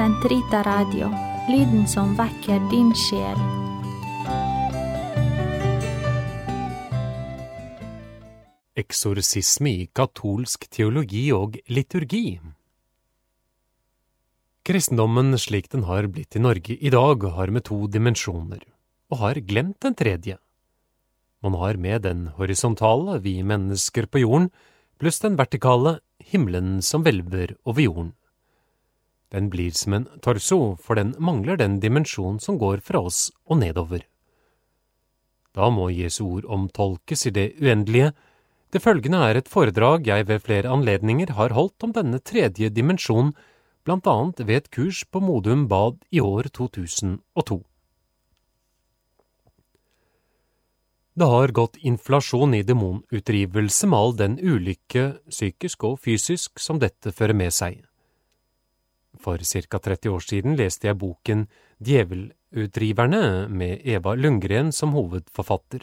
Sentrita Radio, lyden som vekker din sjel. Eksorsisme i katolsk teologi og liturgi Kristendommen slik den har blitt i Norge i dag, har med to dimensjoner, og har glemt den tredje. Man har med den horisontale, vi mennesker på jorden, pluss den vertikale, himmelen som hvelver over jorden. Den blir som en torso, for den mangler den dimensjon som går fra oss og nedover. Da må Jesu ord omtolkes i det uendelige. Det følgende er et foredrag jeg ved flere anledninger har holdt om denne tredje dimensjonen, blant annet ved et kurs på Modum Bad i år 2002. Det har gått inflasjon i demonutdrivelse med all den ulykke, psykisk og fysisk, som dette fører med seg. For ca 30 år siden leste jeg boken Djevelutdriverne med Eva Lundgren som hovedforfatter.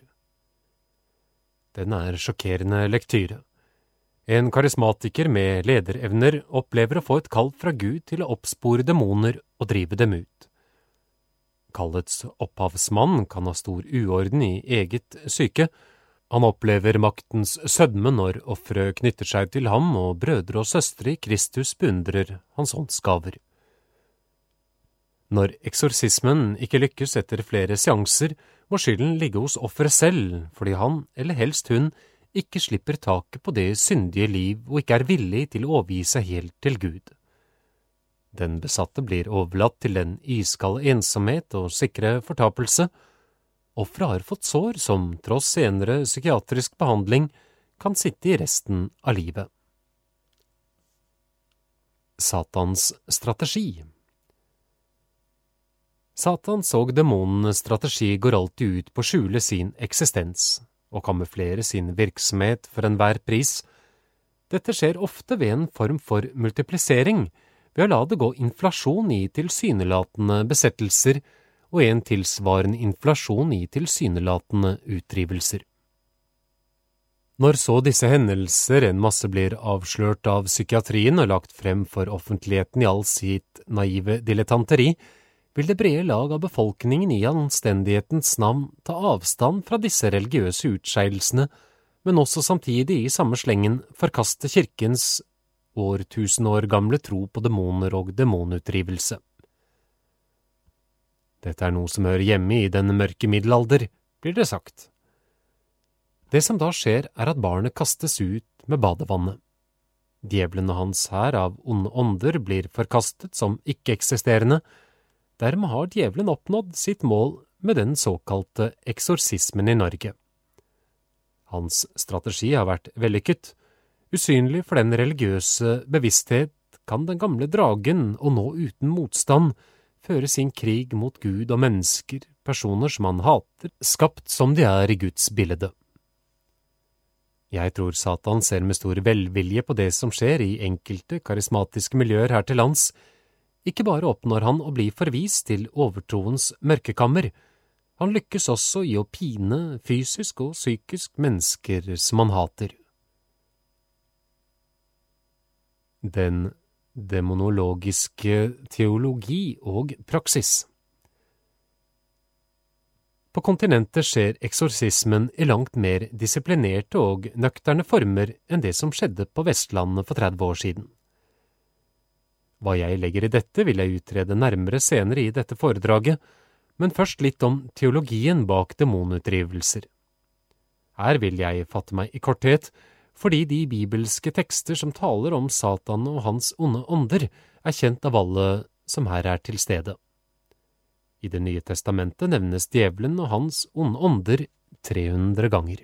Den er sjokkerende lektyre. En karismatiker med lederevner opplever å få et kall fra Gud til å oppspore demoner og drive dem ut. Kallets opphavsmann kan ha stor uorden i eget syke. Han opplever maktens sødme når offeret knytter seg til ham, og brødre og søstre i Kristus beundrer hans åndsgaver. Når eksorsismen ikke lykkes etter flere seanser, må skylden ligge hos offeret selv, fordi han, eller helst hun, ikke slipper taket på det syndige liv og ikke er villig til å overgi seg helt til Gud. Den besatte blir overlatt til den iskalde ensomhet og sikre fortapelse. Offeret har fått sår som, tross senere psykiatrisk behandling, kan sitte i resten av livet. Satans strategi Satans og demonenes strategi går alltid ut på å skjule sin eksistens og kamuflere sin virksomhet for enhver pris. Dette skjer ofte ved en form for multiplisering, ved å la det gå inflasjon i tilsynelatende besettelser og en tilsvarende inflasjon i tilsynelatende utdrivelser. Når så disse hendelser en masse blir avslørt av psykiatrien og lagt frem for offentligheten i all sitt naive dilettanteri, vil det brede lag av befolkningen i anstendighetens navn ta avstand fra disse religiøse utskeielsene, men også samtidig i samme slengen forkaste kirkens årtusen år gamle tro på demoner og demonutdrivelse. Dette er noe som hører hjemme i den mørke middelalder, blir det sagt. Det som da skjer, er at barnet kastes ut med badevannet. Djevelen og hans hær av onde ånder blir forkastet som ikke-eksisterende, Dermed har djevelen oppnådd sitt mål med den såkalte eksorsismen i Norge. Hans strategi har vært vellykket. Usynlig for den religiøse bevissthet kan den gamle dragen, og nå uten motstand, føre sin krig mot Gud og mennesker, personer som han hater, skapt som de er i Guds bilde. Jeg tror Satan ser med stor velvilje på det som skjer i enkelte karismatiske miljøer her til lands, ikke bare oppnår han å bli forvist til overtroens mørkekammer, han lykkes også i å pine fysisk og psykisk mennesker som han hater. Den demonologiske teologi og praksis På kontinentet skjer eksorsismen i langt mer disiplinerte og nøkterne former enn det som skjedde på Vestlandet for 30 år siden. Hva jeg legger i dette, vil jeg utrede nærmere senere i dette foredraget, men først litt om teologien bak demonutdrivelser. Her vil jeg fatte meg i korthet, fordi de bibelske tekster som taler om Satan og hans onde ånder, er kjent av alle som her er til stede. I Det nye testamentet nevnes djevelen og hans onde ånder 300 ganger.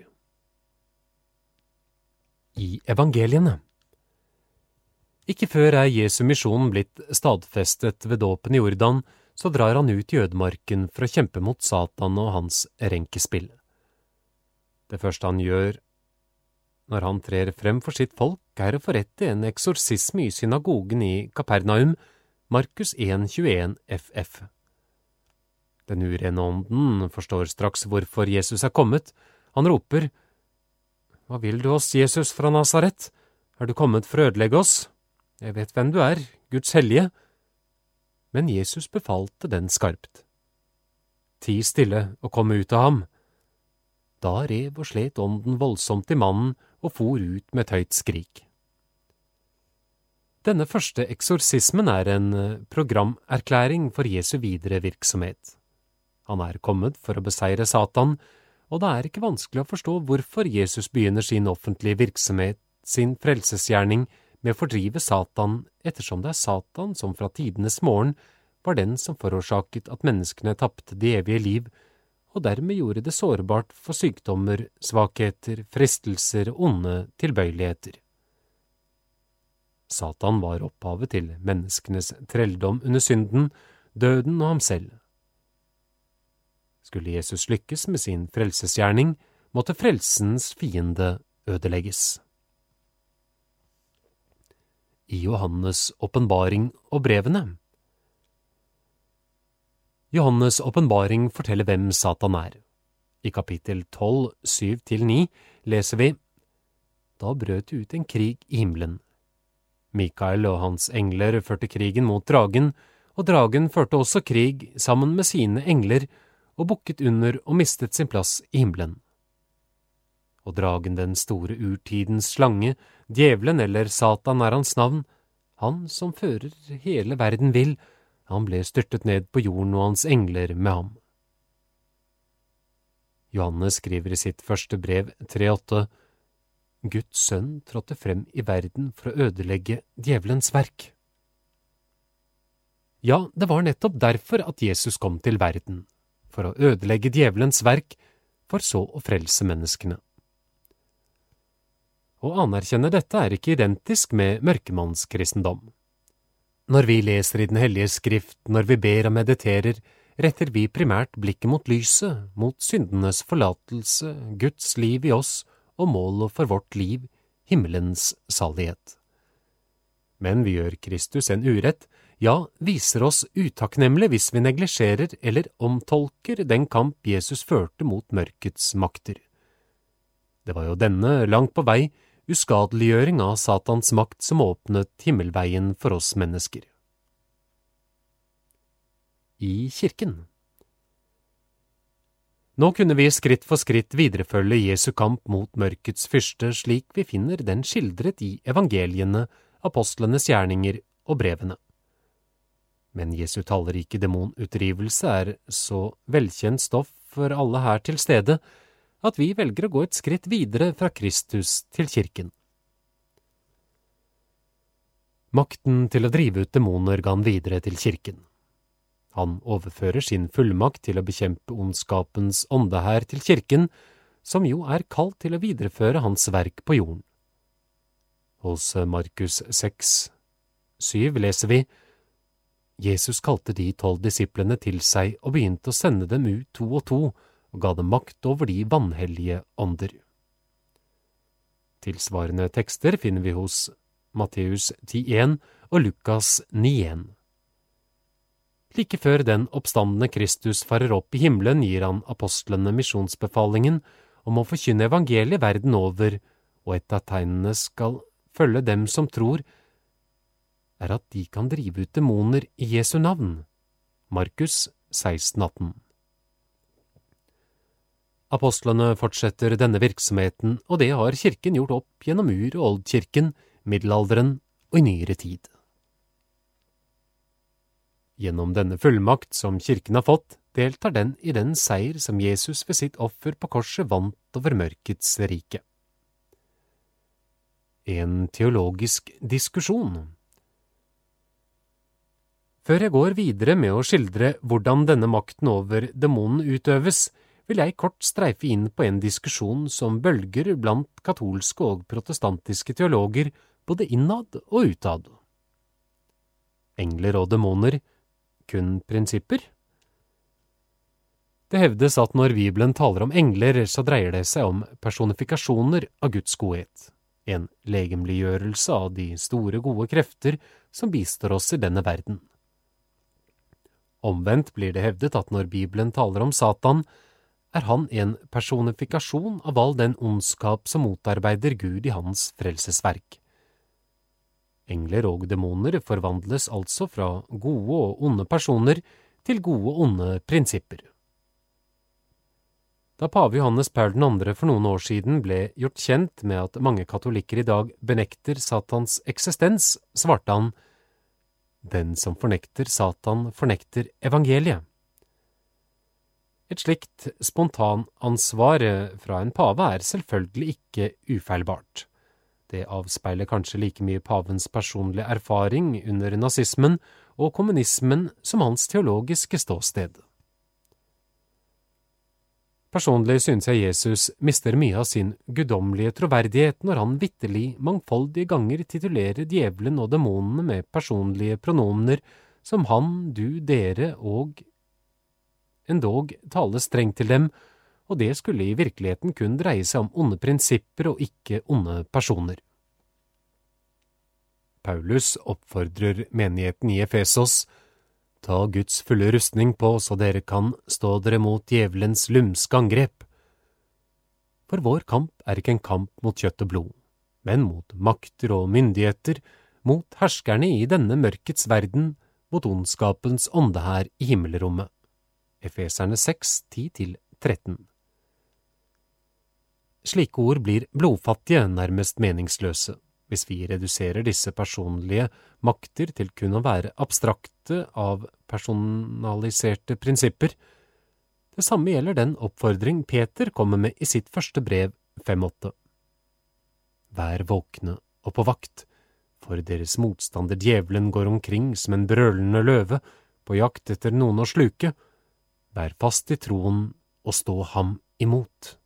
I evangeliene ikke før er Jesu misjon blitt stadfestet ved dåpen i Jordan, så drar han ut i ødemarken for å kjempe mot Satan og hans renkespill. Det første han gjør når han trer frem for sitt folk, er å forrette en eksorsisme i synagogen i Kapernaum, Markus 1,21 FF. Den urene ånden forstår straks hvorfor Jesus er kommet. Han roper, Hva vil du oss, Jesus fra Nasaret? Er du kommet for å ødelegge oss? Jeg vet hvem du er, Guds hellige. men Jesus befalte den skarpt. Ti stille og kom ut av ham. Da rev og slet ånden voldsomt i mannen og for ut med et høyt skrik. Denne første eksorsismen er en eh, programerklæring for Jesu videre virksomhet. Han er kommet for å beseire Satan, og det er ikke vanskelig å forstå hvorfor Jesus begynner sin offentlige virksomhet, sin frelsesgjerning, med å fordrive Satan, ettersom det er Satan som fra tidenes morgen var den som forårsaket at menneskene tapte det evige liv, og dermed gjorde det sårbart for sykdommer, svakheter, fristelser onde tilbøyeligheter. Satan var opphavet til menneskenes trelldom under synden, døden og ham selv. Skulle Jesus lykkes med sin frelsesgjerning, måtte frelsens fiende ødelegges. I Johannes' åpenbaring og brevene Johannes' åpenbaring forteller hvem Satan er. I kapittel 12, 7–9 leser vi Da brøt det ut en krig i himmelen. Mikael og hans engler førte krigen mot dragen, og dragen førte også krig sammen med sine engler og bukket under og mistet sin plass i himmelen. Og dragen den store urtidens slange, djevelen eller Satan er hans navn, han som fører hele verden vill, han ble styrtet ned på jorden og hans engler med ham. Johannes skriver i sitt første brev 3,8 Guds sønn trådte frem i verden for å ødelegge djevelens verk. Ja, det var nettopp derfor at Jesus kom til verden, for å ødelegge djevelens verk, for så å frelse menneskene. Å anerkjenne dette er ikke identisk med mørkemannskristendom. Når vi leser i Den hellige skrift, når vi ber og mediterer, retter vi primært blikket mot lyset, mot syndenes forlatelse, Guds liv i oss og målet for vårt liv, himmelens salighet. Men vi gjør Kristus en urett, ja, viser oss utakknemlige hvis vi neglisjerer eller omtolker den kamp Jesus førte mot mørkets makter. Det var jo denne, langt på vei, uskadeliggjøring av Satans makt som åpnet himmelveien for oss mennesker. I kirken nå kunne vi skritt for skritt viderefølge Jesu kamp mot mørkets fyrste slik vi finner den skildret i evangeliene, apostlenes gjerninger og brevene. Men Jesu tallrike demonutdrivelse er så velkjent stoff for alle her til stede at vi velger å gå et skritt videre fra Kristus til kirken. Makten til å drive ut demoner ga han videre til kirken. Han overfører sin fullmakt til å bekjempe ondskapens åndehær til kirken, som jo er kalt til å videreføre hans verk på jorden. Hos Markus 6, 7 leser vi Jesus kalte de tolv disiplene til seg og begynte å sende dem ut to og to, og ga dem makt over de vanhellige ånder. Tilsvarende tekster finner vi hos Matteus 10,1 og Lukas 9,1. Like før den oppstandende Kristus farer opp i himmelen, gir han apostlene misjonsbefalingen om å forkynne evangeliet verden over, og et av tegnene skal følge dem som tror, er at de kan drive ut demoner i Jesu navn. Markus 16,18 Apostlene fortsetter denne virksomheten, og det har kirken gjort opp gjennom ur- og oldkirken, middelalderen og i nyere tid. Gjennom denne fullmakt som kirken har fått, deltar den i den seier som Jesus ved sitt offer på korset vant over mørkets rike. En teologisk diskusjon Før jeg går videre med å skildre hvordan denne makten over demonen utøves, vil jeg kort streife inn på en diskusjon som bølger blant katolske og protestantiske teologer både innad og utad. Engler og demoner kun prinsipper? Det hevdes at når Bibelen taler om engler, så dreier det seg om personifikasjoner av Guds godhet, en legemliggjørelse av de store, gode krefter som bistår oss i denne verden. Omvendt blir det hevdet at når Bibelen taler om Satan, er han en personifikasjon av all den ondskap som motarbeider Gud i hans frelsesverk. Engler og demoner forvandles altså fra gode og onde personer til gode og onde prinsipper. Da pave Johannes Paul 2. for noen år siden ble gjort kjent med at mange katolikker i dag benekter Satans eksistens, svarte han Den som fornekter Satan, fornekter evangeliet. Et slikt spontanansvar fra en pave er selvfølgelig ikke ufeilbart. Det avspeiler kanskje like mye pavens personlige erfaring under nazismen og kommunismen som hans teologiske ståsted. Personlig synes jeg Jesus mister mye av sin guddommelige troverdighet når han vitterlig mangfoldige ganger titulerer djevelen og demonene med personlige pronomener som han, du, dere og endog tale strengt til dem og det skulle i virkeligheten kun dreie seg om onde prinsipper og ikke onde personer. Paulus oppfordrer menigheten i Efesos, ta Guds fulle rustning på så dere kan stå dere mot djevelens lumske angrep. For vår kamp er ikke en kamp mot kjøtt og blod, men mot makter og myndigheter, mot herskerne i denne mørkets verden, mot ondskapens ånde her i himmelrommet. Efeserne 6, 10–13 Slike ord blir blodfattige, nærmest meningsløse, hvis vi reduserer disse personlige makter til kun å være abstrakte, av personaliserte prinsipper. Det samme gjelder den oppfordring Peter kommer med i sitt første brev 5.8. Vær våkne og på vakt, for deres motstander djevelen går omkring som en brølende løve, på jakt etter noen å sluke. Vær fast i troen og stå ham imot.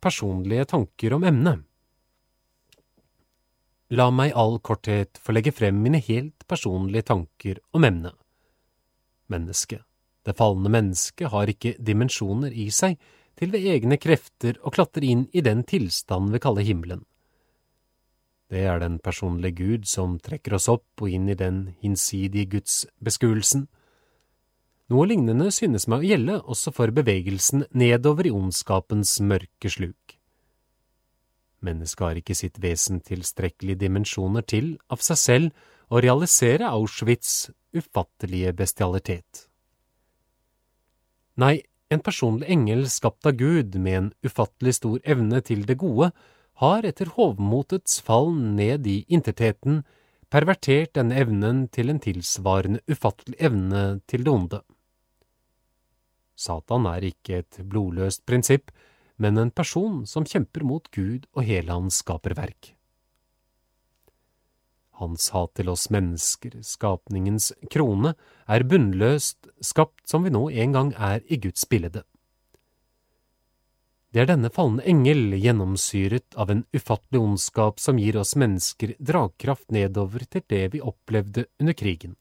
personlige tanker om emnet. La meg i all korthet få legge frem mine helt personlige tanker om emnet. Mennesket, det falne mennesket, har ikke dimensjoner i seg til ved egne krefter å klatre inn i den tilstand vi kaller himmelen. Det er den personlige Gud som trekker oss opp og inn i den hinsidige Guds beskuelsen. Noe lignende synes meg å gjelde også for bevegelsen nedover i ondskapens mørke sluk. Mennesket har ikke sitt vesen tilstrekkelige dimensjoner til, av seg selv, å realisere Auschwitz' ufattelige bestialitet. Nei, en personlig engel skapt av Gud med en ufattelig stor evne til det gode, har etter hovmotets fall ned i intetheten pervertert denne evnen til en tilsvarende ufattelig evne til det onde. Satan er ikke et blodløst prinsipp, men en person som kjemper mot Gud og hele hans skaperverk. Hans hat til oss mennesker, skapningens krone, er bunnløst, skapt som vi nå en gang er i Guds bilde. Det er denne falne engel, gjennomsyret av en ufattelig ondskap, som gir oss mennesker dragkraft nedover til det vi opplevde under krigen.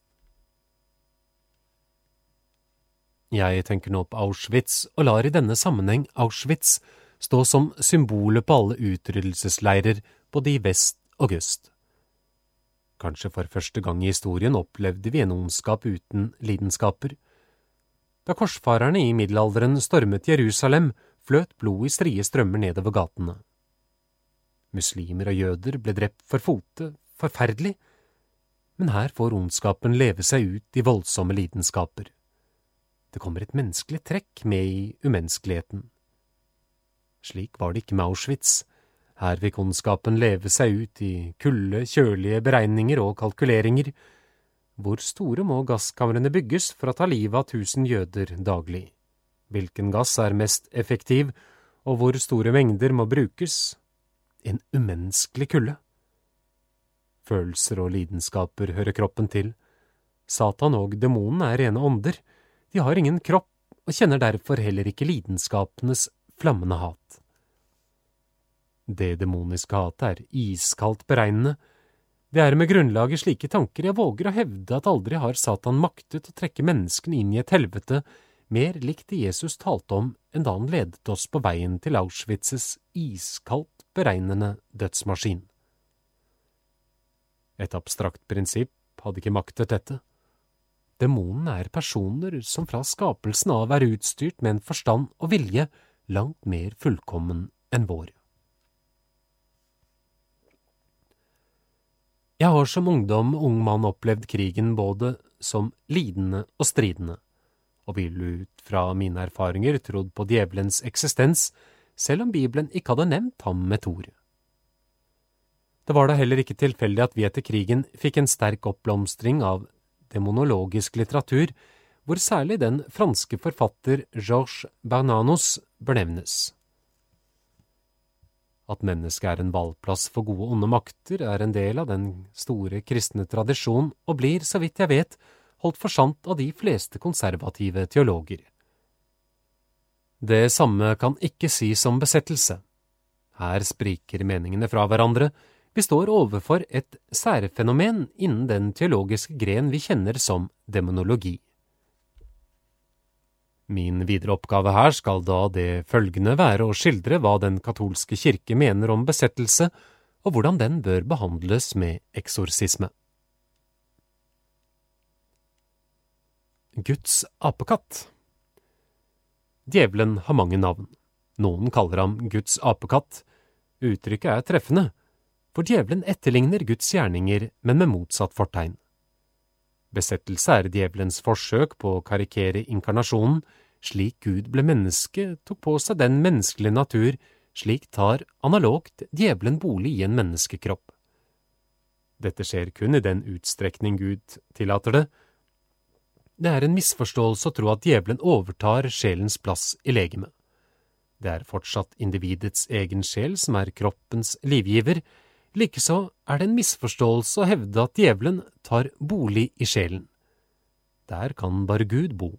Jeg tenker nå på Auschwitz, og lar i denne sammenheng Auschwitz stå som symbolet på alle utryddelsesleirer både i vest og øst. Kanskje for første gang i historien opplevde vi en ondskap uten lidenskaper. Da korsfarerne i middelalderen stormet Jerusalem, fløt blod i strie strømmer nedover gatene. Muslimer og jøder ble drept for fote, forferdelig, men her får ondskapen leve seg ut i voldsomme lidenskaper. Det kommer et menneskelig trekk med i umenneskeligheten. Slik var det ikke med Auschwitz. Her fikk ondskapen leve seg ut i kulde, kjølige beregninger og kalkuleringer. Hvor store må gasskamrene bygges for å ta livet av tusen jøder daglig? Hvilken gass er mest effektiv, og hvor store mengder må brukes? En umenneskelig kulde. Følelser og lidenskaper hører kroppen til. Satan og demonen er rene ånder de har ingen kropp og kjenner derfor heller ikke lidenskapenes flammende hat. Det demoniske hatet er iskaldt beregnende. Det er med grunnlag i slike tanker jeg våger å hevde at aldri har Satan maktet å trekke menneskene inn i et helvete mer likt det Jesus talte om enn da han ledet oss på veien til Auschwitzes iskaldt beregnende dødsmaskin. Et abstrakt prinsipp hadde ikke maktet dette. Demonene er personer som fra skapelsen av er utstyrt med en forstand og vilje langt mer fullkommen enn vår. Jeg har som ungdom og ung mann opplevd krigen både som lidende og stridende, og ville ut fra mine erfaringer trodd på djevelens eksistens, selv om Bibelen ikke hadde nevnt ham med et. Det var da heller ikke tilfeldig at vi etter krigen fikk en sterk oppblomstring av demonologisk litteratur, hvor særlig den franske forfatter Georges Bernanos benevnes. At mennesket er en valgplass for gode og onde makter, er en del av den store kristne tradisjon og blir, så vidt jeg vet, holdt for sant av de fleste konservative teologer. Det samme kan ikke sies om besettelse. Her spriker meningene fra hverandre, vi står overfor et særfenomen innen den teologiske gren vi kjenner som demonologi. Min videre oppgave her skal da det følgende være å skildre hva den katolske kirke mener om besettelse, og hvordan den bør behandles med eksorsisme. Guds apekatt Djevelen har mange navn. Noen kaller ham Guds apekatt. Uttrykket er treffende, for djevelen etterligner Guds gjerninger, men med motsatt fortegn. Besettelse er djevelens forsøk på å karikere inkarnasjonen, slik Gud ble menneske, tok på seg den menneskelige natur, slik tar analogt djevelen bolig i en menneskekropp. Dette skjer kun i den utstrekning Gud tillater det. Det er en misforståelse å tro at djevelen overtar sjelens plass i legemet. Det er fortsatt individets egen sjel som er kroppens livgiver, Likeså er det en misforståelse å hevde at djevelen tar bolig i sjelen. Der kan bare Gud bo.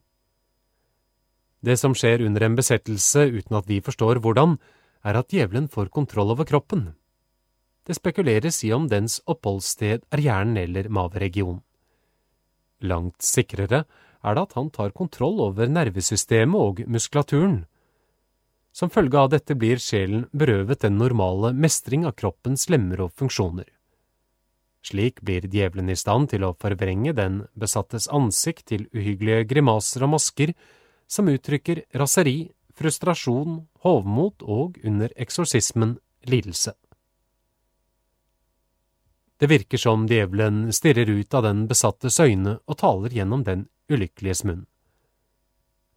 Det som skjer under en besettelse uten at vi forstår hvordan, er at djevelen får kontroll over kroppen. Det spekuleres i om dens oppholdssted er hjernen eller maveregion. Langt sikrere er det at han tar kontroll over nervesystemet og muskulaturen. Som følge av dette blir sjelen berøvet den normale mestring av kroppens lemmer og funksjoner. Slik blir djevelen i stand til å forvrenge den besattes ansikt til uhyggelige grimaser og masker som uttrykker raseri, frustrasjon, hovmot og, under eksorsismen, lidelse. Det virker som djevelen stirrer ut av den besattes øyne og taler gjennom den ulykkeliges munn.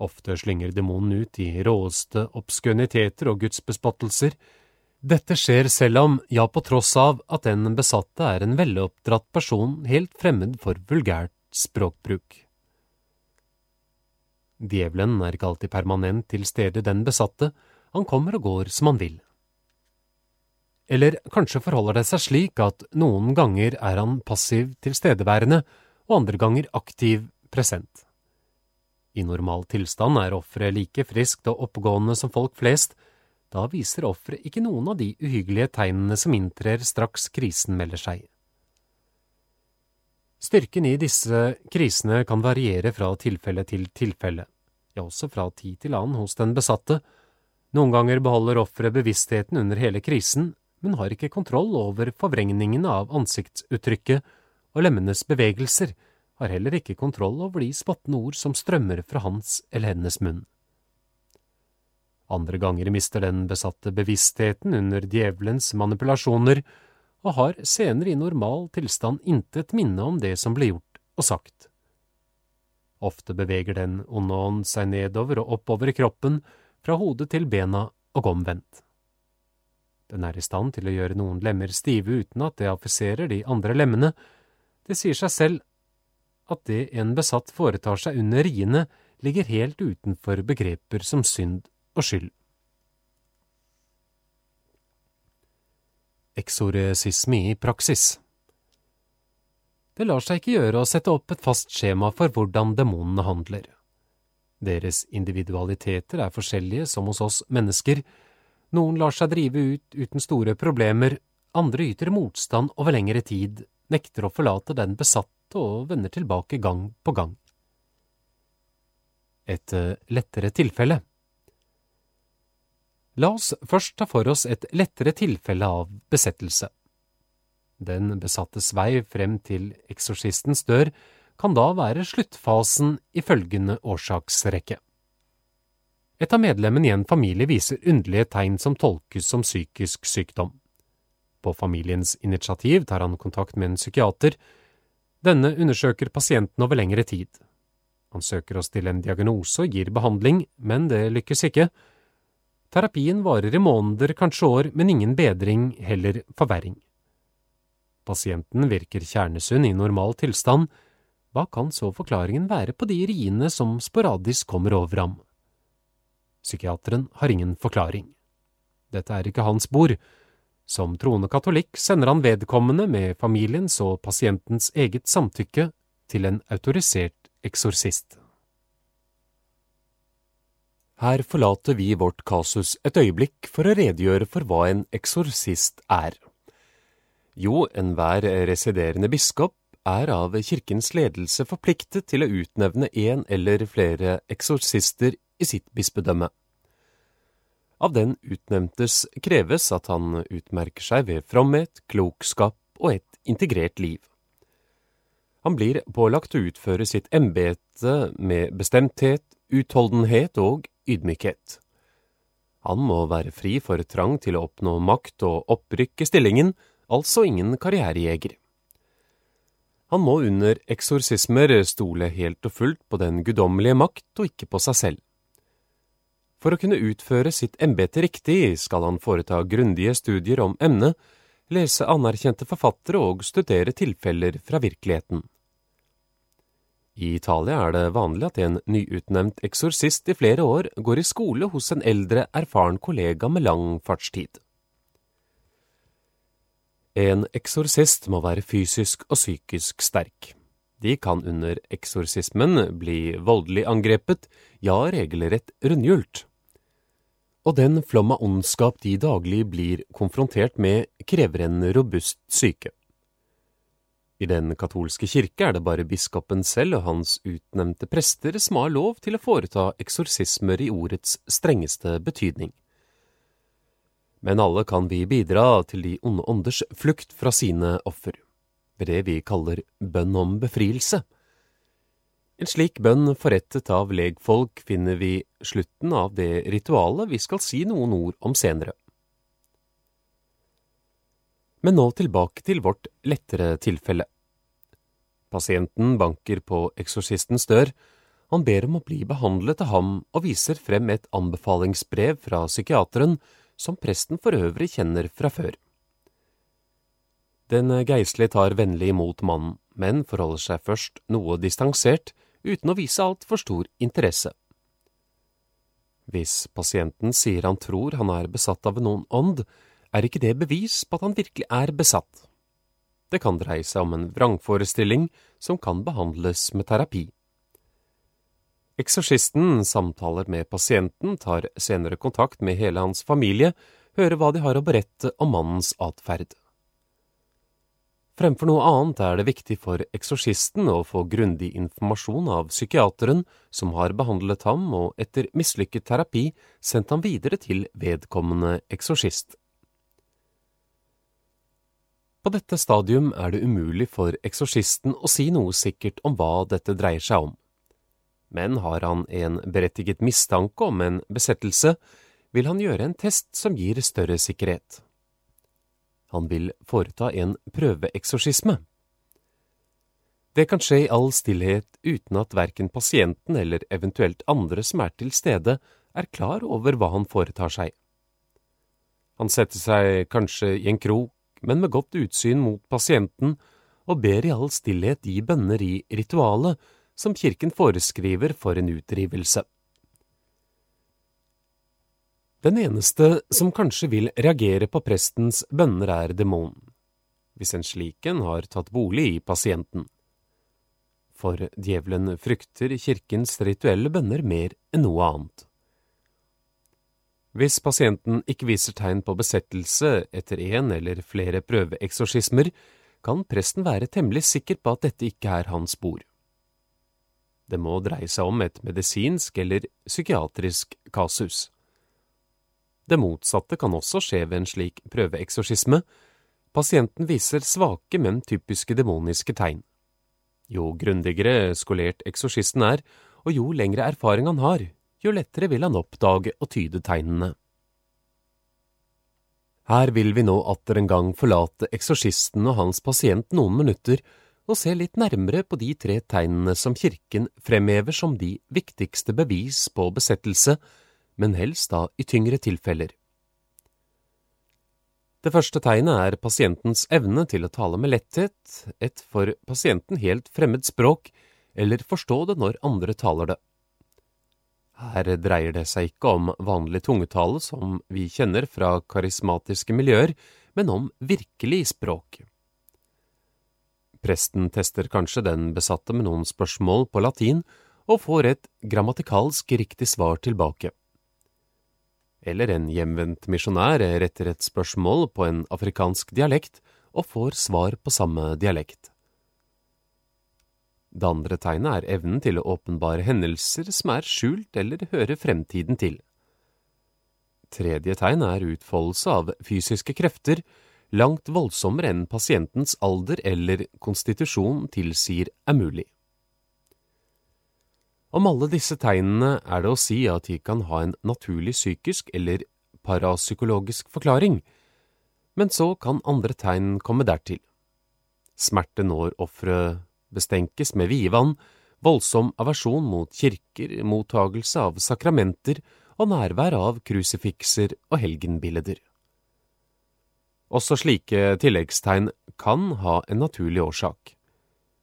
Ofte slynger demonen ut i råeste obskøniteter og gudsbespottelser. Dette skjer selv om, ja på tross av, at den besatte er en veloppdratt person helt fremmed for vulgært språkbruk. Djevelen er ikke alltid permanent til stede den besatte, han kommer og går som han vil. Eller kanskje forholder det seg slik at noen ganger er han passiv tilstedeværende, og andre ganger aktiv present. I normal tilstand er offeret like friskt og oppegående som folk flest, da viser offeret ikke noen av de uhyggelige tegnene som inntrer straks krisen melder seg. Styrken i disse krisene kan variere fra tilfelle til tilfelle, ja også fra tid til annen hos den besatte. Noen ganger beholder offeret bevisstheten under hele krisen, men har ikke kontroll over forvrengningene av ansiktsuttrykket og lemmenes bevegelser, har heller ikke kontroll over de spottende ord som strømmer fra hans eller hennes munn. Andre ganger mister den besatte bevisstheten under djevelens manipulasjoner, og har senere i normal tilstand intet minne om det som ble gjort og sagt. Ofte beveger den onde ånd seg nedover og oppover i kroppen, fra hodet til bena og omvendt. Den er i stand til å gjøre noen lemmer stive uten at det affiserer de andre lemmene. Det sier seg selv at det en besatt foretar seg under riene, ligger helt utenfor begreper som synd og skyld. Eksoresisme i praksis Det lar seg ikke gjøre å sette opp et fast skjema for hvordan demonene handler. Deres individualiteter er forskjellige som hos oss mennesker. Noen lar seg drive ut uten store problemer, andre yter motstand over lengre tid, nekter å forlate den besatte og vender tilbake gang på gang. Et eh, lettere tilfelle La oss først ta for oss et lettere tilfelle av besettelse. Den besattes vei frem til eksorsistens dør kan da være sluttfasen i følgende årsaksrekke. Et av medlemmene i en familie viser underlige tegn som tolkes som psykisk sykdom. På familiens initiativ tar han kontakt med en psykiater. Denne undersøker pasienten over lengre tid. Han søker å stille en diagnose og gir behandling, men det lykkes ikke. Terapien varer i måneder, kanskje år, men ingen bedring, heller forverring. Pasienten virker kjernesunn i normal tilstand. Hva kan så forklaringen være på de riene som sporadisk kommer over ham? Psykiateren har ingen forklaring. Dette er ikke hans bord. Som troende katolikk sender han vedkommende med familiens og pasientens eget samtykke til en autorisert eksorsist. Her forlater vi vårt kasus et øyeblikk for å redegjøre for hva en eksorsist er. Jo, enhver residerende biskop er av kirkens ledelse forpliktet til å utnevne en eller flere eksorsister i sitt bispedømme. Av den utnevntes kreves at han utmerker seg ved fromhet, klokskap og et integrert liv. Han blir pålagt å utføre sitt embete med bestemthet, utholdenhet og ydmykhet. Han må være fri for trang til å oppnå makt og opprykk i stillingen, altså ingen karrierejeger. Han må under eksorsismer stole helt og fullt på den guddommelige makt og ikke på seg selv. For å kunne utføre sitt embete riktig skal han foreta grundige studier om emnet, lese anerkjente forfattere og studere tilfeller fra virkeligheten. I Italia er det vanlig at en nyutnevnt eksorsist i flere år går i skole hos en eldre, erfaren kollega med lang fartstid. En eksorsist må være fysisk og psykisk sterk. De kan under eksorsismen bli voldelig angrepet, ja, regelrett rundhjult. Og den flom av ondskap de daglig blir konfrontert med, krever en robust syke. I den katolske kirke er det bare biskopen selv og hans utnevnte prester som har lov til å foreta eksorsismer i ordets strengeste betydning men alle kan vi bidra til de onde ånders flukt fra sine offer, ved det vi kaller bønn om befrielse. En slik bønn forrettet av legfolk finner vi slutten av det ritualet vi skal si noen ord om senere. Men nå tilbake til vårt lettere tilfelle. Pasienten banker på eksorsistens dør, han ber om å bli behandlet av ham og viser frem et anbefalingsbrev fra psykiateren som presten for øvrig kjenner fra før. Den geistlige tar vennlig imot mannen, men forholder seg først noe distansert, uten å vise altfor stor interesse. Hvis pasienten sier han tror han er besatt av en ond ånd, er ikke det bevis på at han virkelig er besatt. Det kan dreie seg om en vrangforestilling som kan behandles med terapi. Eksorsisten samtaler med pasienten, tar senere kontakt med hele hans familie, hører hva de har å berette om mannens atferd. Fremfor noe annet er det viktig for eksorsisten å få grundig informasjon av psykiateren som har behandlet ham og etter mislykket terapi sendt ham videre til vedkommende eksorsist. På dette stadium er det umulig for eksorsisten å si noe sikkert om hva dette dreier seg om men har han en berettiget mistanke om en besettelse, vil han gjøre en test som gir større sikkerhet. Han vil foreta en prøveeksorsisme. Det kan skje i all stillhet uten at verken pasienten eller eventuelt andre som er til stede, er klar over hva han foretar seg. Han setter seg kanskje i en krok, men med godt utsyn mot pasienten, og ber i all stillhet de bønner i ritualet som kirken foreskriver for en utdrivelse. Den eneste som kanskje vil reagere på prestens bønner, er demonen, hvis en slik en har tatt bolig i pasienten. For djevelen frykter kirkens rituelle bønner mer enn noe annet. Hvis pasienten ikke viser tegn på besettelse etter en eller flere prøveeksorsismer, kan presten være temmelig sikker på at dette ikke er hans bord. Det må dreie seg om et medisinsk eller psykiatrisk kasus. Det motsatte kan også skje ved en slik prøveeksorsisme. Pasienten viser svake, men typiske demoniske tegn. Jo grundigere skolert eksorsisten er, og jo lengre erfaring han har, jo lettere vil han oppdage og tyde tegnene. Her vil vi nå atter en gang forlate eksorsisten og hans pasient noen minutter og se litt nærmere på de tre tegnene som kirken fremhever som de viktigste bevis på besettelse, men helst da i tyngre tilfeller. Det første tegnet er pasientens evne til å tale med letthet, et for pasienten helt fremmed språk, eller forstå det når andre taler det. Her dreier det seg ikke om vanlig tungetale som vi kjenner fra karismatiske miljøer, men om virkelig språk. Presten tester kanskje den besatte med noen spørsmål på latin, og får et grammatikalsk riktig svar tilbake. Eller en hjemvendt misjonær retter et spørsmål på en afrikansk dialekt og får svar på samme dialekt. Det andre tegnet er evnen til å åpenbare hendelser som er skjult eller hører fremtiden til. Tredje tegn er utfoldelse av fysiske krefter, langt voldsommere enn pasientens alder eller konstitusjon tilsier er mulig. Om alle disse tegnene er det å si at de kan ha en naturlig psykisk eller parapsykologisk forklaring, men så kan andre tegn komme dertil. Smerte når offeret bestenkes med vidvann, voldsom aversjon mot kirker, mottagelse av sakramenter og nærvær av krusifikser og helgenbilder. Også slike tilleggstegn kan ha en naturlig årsak.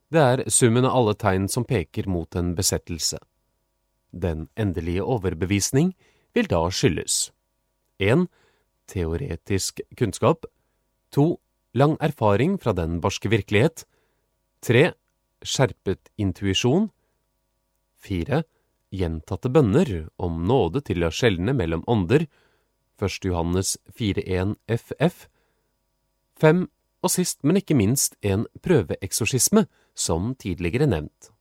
Det er summen av alle tegn som peker mot en besettelse. Den endelige overbevisning vil da skyldes 1. Teoretisk kunnskap 2. Lang erfaring fra den barske virkelighet 3 skjerpet intuisjon. 4. gjentatte bønner om nåde til å skjelne mellom ånder, 1. Johannes 4.1 FF. 5. og sist, men ikke minst, en prøveeksorsisme, som tidligere nevnt.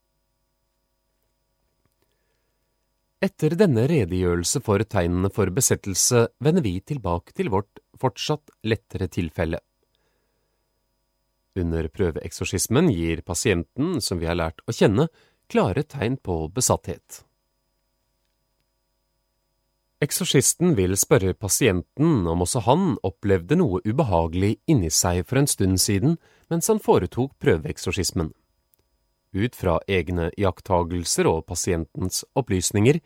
Etter denne redegjørelse for tegnene for besettelse vender vi tilbake til vårt fortsatt lettere tilfelle. Under prøveeksorsismen gir pasienten, som vi har lært å kjenne, klare tegn på besatthet. Eksorsisten vil spørre pasienten om også han opplevde noe ubehagelig inni seg for en stund siden mens han foretok prøveeksorsismen. Ut fra egne iakttagelser og pasientens opplysninger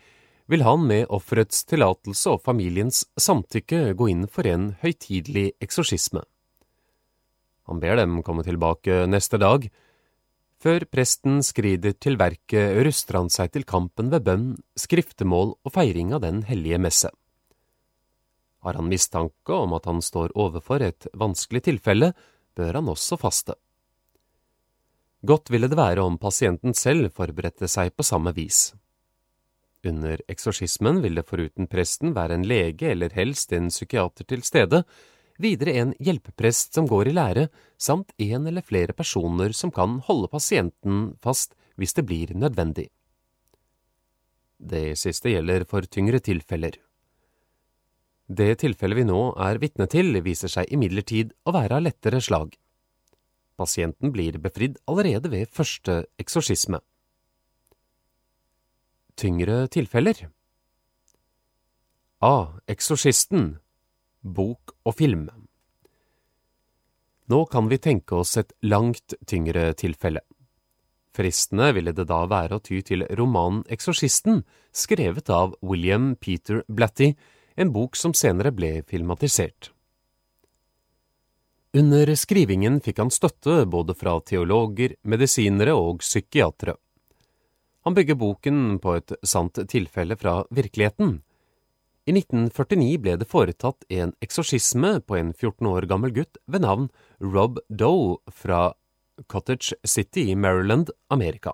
vil han med offerets tillatelse og familiens samtykke gå inn for en høytidelig eksorsisme. Han ber dem komme tilbake neste dag. Før presten skrider til verket, ruster han seg til kampen ved bønn, skriftemål og feiring av Den hellige messe. Har han mistanke om at han står overfor et vanskelig tilfelle, bør han også faste. Godt ville det være om pasienten selv forberedte seg på samme vis. Under eksorsismen vil det foruten presten være en lege eller helst en psykiater til stede, videre en hjelpeprest som går i lære, samt en eller flere personer som kan holde pasienten fast hvis det blir nødvendig. Det siste gjelder for tyngre tilfeller. Det tilfellet vi nå er vitne til, viser seg imidlertid å være av lettere slag. Pasienten blir befridd allerede ved første eksorsisme. Tyngre tilfeller A. Eksorsisten bok og film. Nå kan vi tenke oss et langt tyngre tilfelle. Fristende ville det da være å ty til romanen Eksorsisten, skrevet av William Peter Blatty, en bok som senere ble filmatisert. Under skrivingen fikk han støtte både fra teologer, medisinere og psykiatere. Han bygger boken på et sant tilfelle fra virkeligheten, i 1949 ble det foretatt en eksorsisme på en 14 år gammel gutt ved navn Rob Doe fra Cottage City i Maryland, Amerika.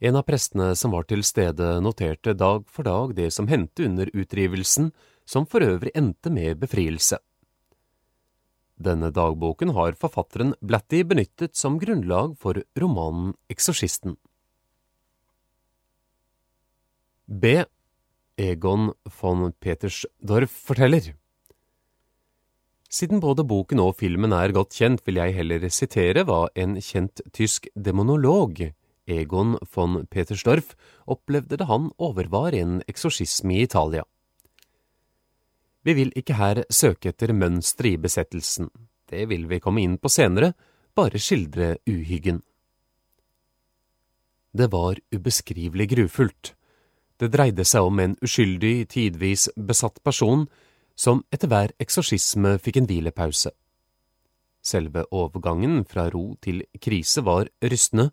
En av prestene som var til stede, noterte dag for dag det som hendte under utdrivelsen, som for øvrig endte med befrielse. Denne dagboken har forfatteren Blatty benyttet som grunnlag for romanen Eksorsisten. B. Egon von Petersdorf forteller. Siden både boken og filmen er godt kjent, vil jeg heller sitere hva en kjent tysk demonolog, Egon von Petersdorf, opplevde da han overvar en eksorsisme i Italia. Vi vil ikke her søke etter mønstre i besettelsen, det vil vi komme inn på senere, bare skildre uhyggen. Det var ubeskrivelig grufullt. Det dreide seg om en uskyldig, tidvis besatt person som etter hver eksorsisme fikk en hvilepause. Selve overgangen fra ro til krise var rystende.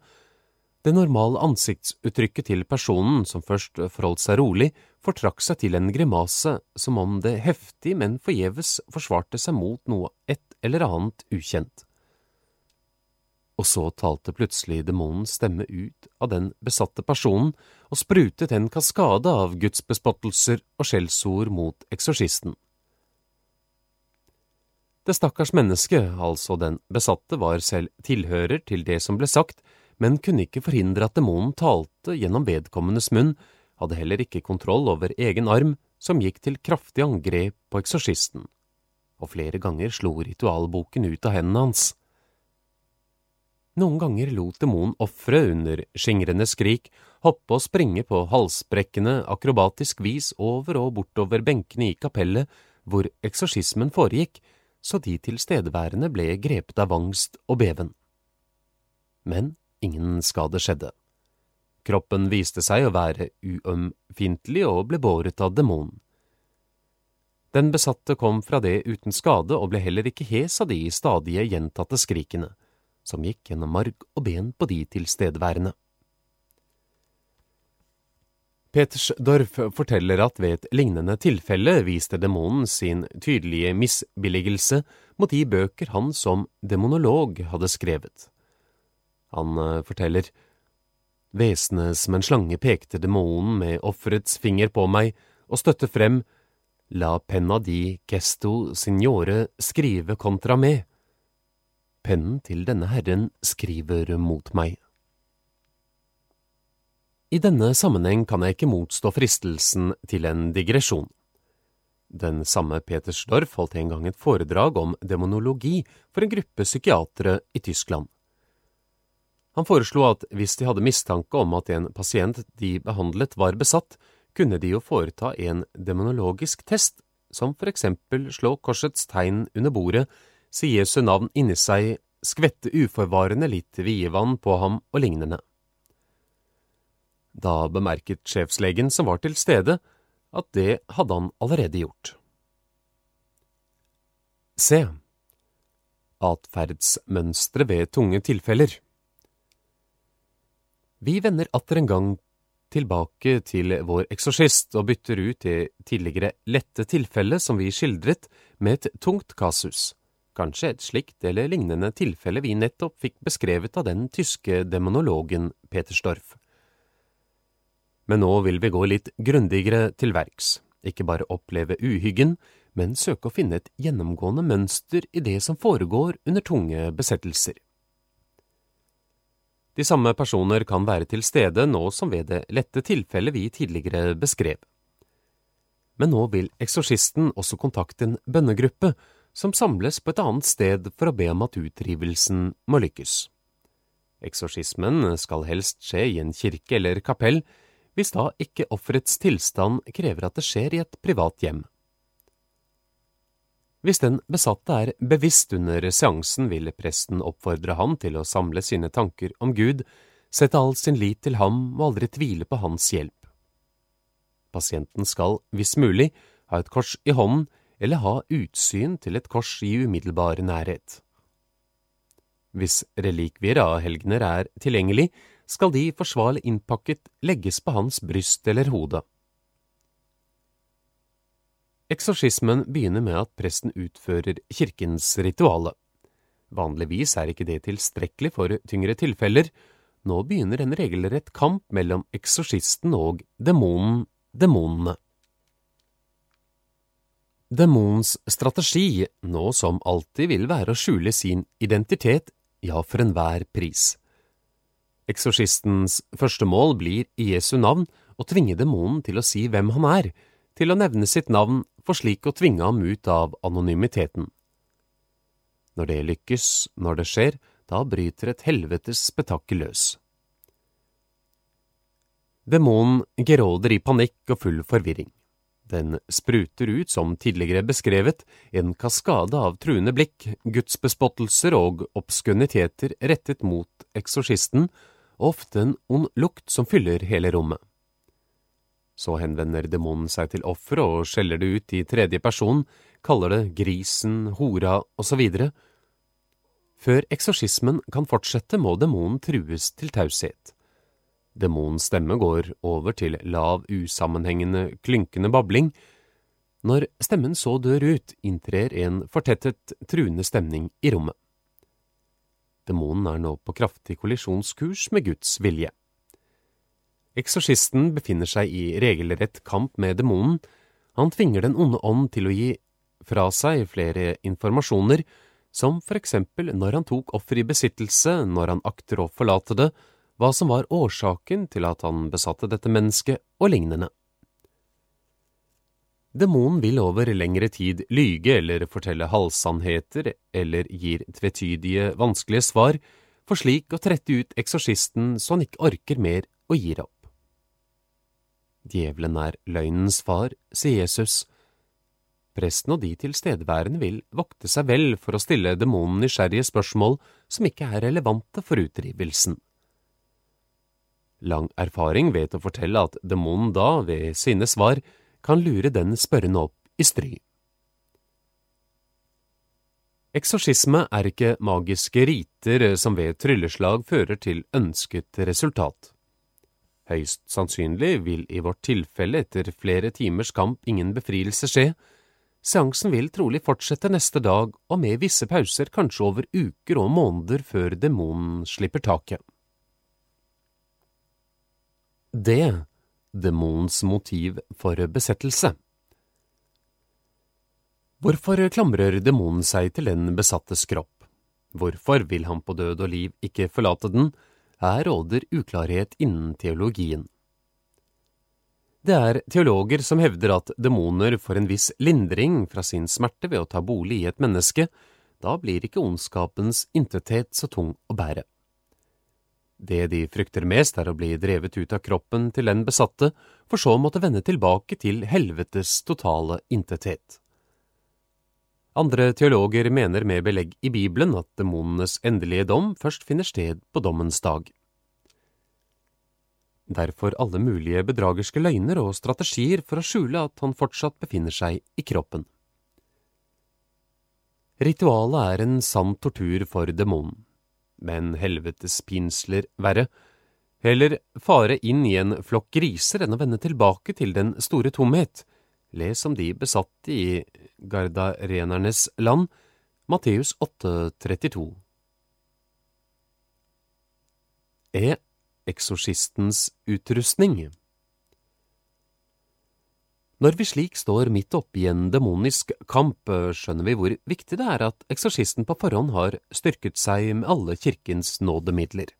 Det normale ansiktsuttrykket til personen som først forholdt seg rolig, fortrakk seg til en grimase, som om det heftig, men forgjeves forsvarte seg mot noe et eller annet ukjent. Og så talte plutselig demonens stemme ut av den besatte personen og sprutet en kaskade av gudsbespottelser og skjellsord mot eksorsisten. Det stakkars mennesket, altså den besatte, var selv tilhører til det som ble sagt, men kunne ikke forhindre at demonen talte gjennom vedkommendes munn, hadde heller ikke kontroll over egen arm, som gikk til kraftig angrep på eksorsisten, og flere ganger slo ritualboken ut av hendene hans. Noen ganger lot demonen offeret under skingrende skrik hoppe og springe på halsbrekkende, akrobatisk vis over og bortover benkene i kapellet hvor eksorsismen foregikk, så de tilstedeværende ble grepet av angst og beven. Men ingen skade skjedde. Kroppen viste seg å være uømfintlig og ble båret av demonen. Den besatte kom fra det uten skade og ble heller ikke hes av de stadige gjentatte skrikene, som gikk gjennom marg og ben på de tilstedeværende. Petersdorf forteller at ved et lignende tilfelle viste demonen sin tydelige misbilligelse mot de bøker han som demonolog hadde skrevet. Han eh, forteller, Vesenet som en slange pekte demonen med offerets finger på meg og støtte frem, la penna di gesto signore skrive contra me. Pennen til denne herren skriver mot meg. I denne sammenheng kan jeg ikke motstå fristelsen til en digresjon. Den samme Petersdorf holdt en gang et foredrag om demonologi for en gruppe psykiatere i Tyskland. Han foreslo at hvis de hadde mistanke om at en pasient de behandlet var besatt, kunne de jo foreta en demonologisk test, som for eksempel slå korsets tegn under bordet, si Jesu navn inni seg, skvette uforvarende litt vievann på ham og lignende. Da bemerket sjefslegen som var til stede, at det hadde han allerede gjort. Se. Atferdsmønstre ved tunge tilfeller Vi vender atter en gang tilbake til vår eksorsist og bytter ut det tidligere lette tilfellet som vi skildret, med et tungt kasus, kanskje et slikt eller lignende tilfelle vi nettopp fikk beskrevet av den tyske demonologen Peter Storff. Men nå vil vi gå litt grundigere til verks, ikke bare oppleve uhyggen, men søke å finne et gjennomgående mønster i det som foregår under tunge besettelser. De samme personer kan være til stede nå som ved det lette tilfellet vi tidligere beskrev. Men nå vil eksorsisten også kontakte en bønnegruppe som samles på et annet sted for å be om at utdrivelsen må lykkes. Eksorsismen skal helst skje i en kirke eller kapell, hvis da ikke offerets tilstand krever at det skjer i et privat hjem. Hvis den besatte er bevisst under seansen, vil presten oppfordre ham til å samle sine tanker om Gud, sette all sin lit til ham og aldri tvile på hans hjelp. Pasienten skal, hvis mulig, ha et kors i hånden eller ha utsyn til et kors i umiddelbar nærhet. Hvis relikvier av helgener er tilgjengelig, skal de forsvarlig innpakket legges på hans bryst eller hode. Eksorsismen begynner med at presten utfører kirkens rituale. Vanligvis er ikke det tilstrekkelig for tyngre tilfeller. Nå begynner en regelrett kamp mellom eksorsisten og demonen, demonene. Demonens strategi, nå som alltid, vil være å skjule sin identitet, ja, for enhver pris. Eksorsistens første mål blir i Jesu navn å tvinge demonen til å si hvem han er, til å nevne sitt navn for slik å tvinge ham ut av anonymiteten. Når det lykkes, når det skjer, da bryter et helvetes spetakkel løs. Demonen geråder i panikk og full forvirring. Den spruter ut, som tidligere beskrevet, en kaskade av truende blikk, gudsbespottelser og obskøniteter rettet mot eksorsisten, og ofte en ond lukt som fyller hele rommet. Så henvender demonen seg til offeret og skjeller det ut i tredje person, kaller det grisen, hora osv. Før eksorsismen kan fortsette, må demonen trues til taushet. Demonens stemme går over til lav, usammenhengende, klynkende babling. Når stemmen så dør ut, inntrer en fortettet, truende stemning i rommet. Demonen er nå på kraftig kollisjonskurs med Guds vilje. Eksorsisten befinner seg i regelrett kamp med demonen. Han tvinger den onde ånd til å gi fra seg flere informasjoner, som for eksempel når han tok offer i besittelse, når han akter å forlate det, hva som var årsaken til at han besatte dette mennesket, og lignende. Demonen vil over lengre tid lyge eller fortelle halvsannheter eller gir tvetydige, vanskelige svar, for slik å trette ut eksorsisten så han ikke orker mer og gir opp. Djevelen er løgnens far, sier Jesus. Presten og de tilstedeværende vil vokte seg vel for å stille demonen nysgjerrige spørsmål som ikke er relevante for utdrivelsen. Lang erfaring vet å fortelle at demonen da, ved sine svar, kan lure den spørrende opp i stry. Eksorsisme er ikke magiske riter som ved trylleslag fører til ønsket resultat. Høyst sannsynlig vil i vårt tilfelle etter flere timers kamp ingen befrielse skje. Seansen vil trolig fortsette neste dag, og med visse pauser kanskje over uker og måneder før demonen slipper taket det demonens motiv for besettelse. Hvorfor klamrer demonen seg til den besattes kropp? Hvorfor vil han på død og liv ikke forlate den? Her råder uklarhet innen teologien. Det er teologer som hevder at demoner får en viss lindring fra sin smerte ved å ta bolig i et menneske, da blir ikke ondskapens intethet så tung å bære. Det de frykter mest, er å bli drevet ut av kroppen til den besatte, for så å måtte vende tilbake til helvetes totale intethet. Andre teologer mener med belegg i Bibelen at demonenes endelige dom først finner sted på dommens dag. Derfor alle mulige bedragerske løgner og strategier for å skjule at han fortsatt befinner seg i kroppen. Ritualet er en sann tortur for demonen men helvetes pinsler verre. Heller fare inn i en flokk griser enn å vende tilbake til den store tomhet. Les om de besatte i gardarenernes land, Matteus 8,32. E. eksorsistens utrustning? Når vi slik står midt oppe i en demonisk kamp, skjønner vi hvor viktig det er at eksorsisten på forhånd har styrket seg med alle kirkens nådemidler.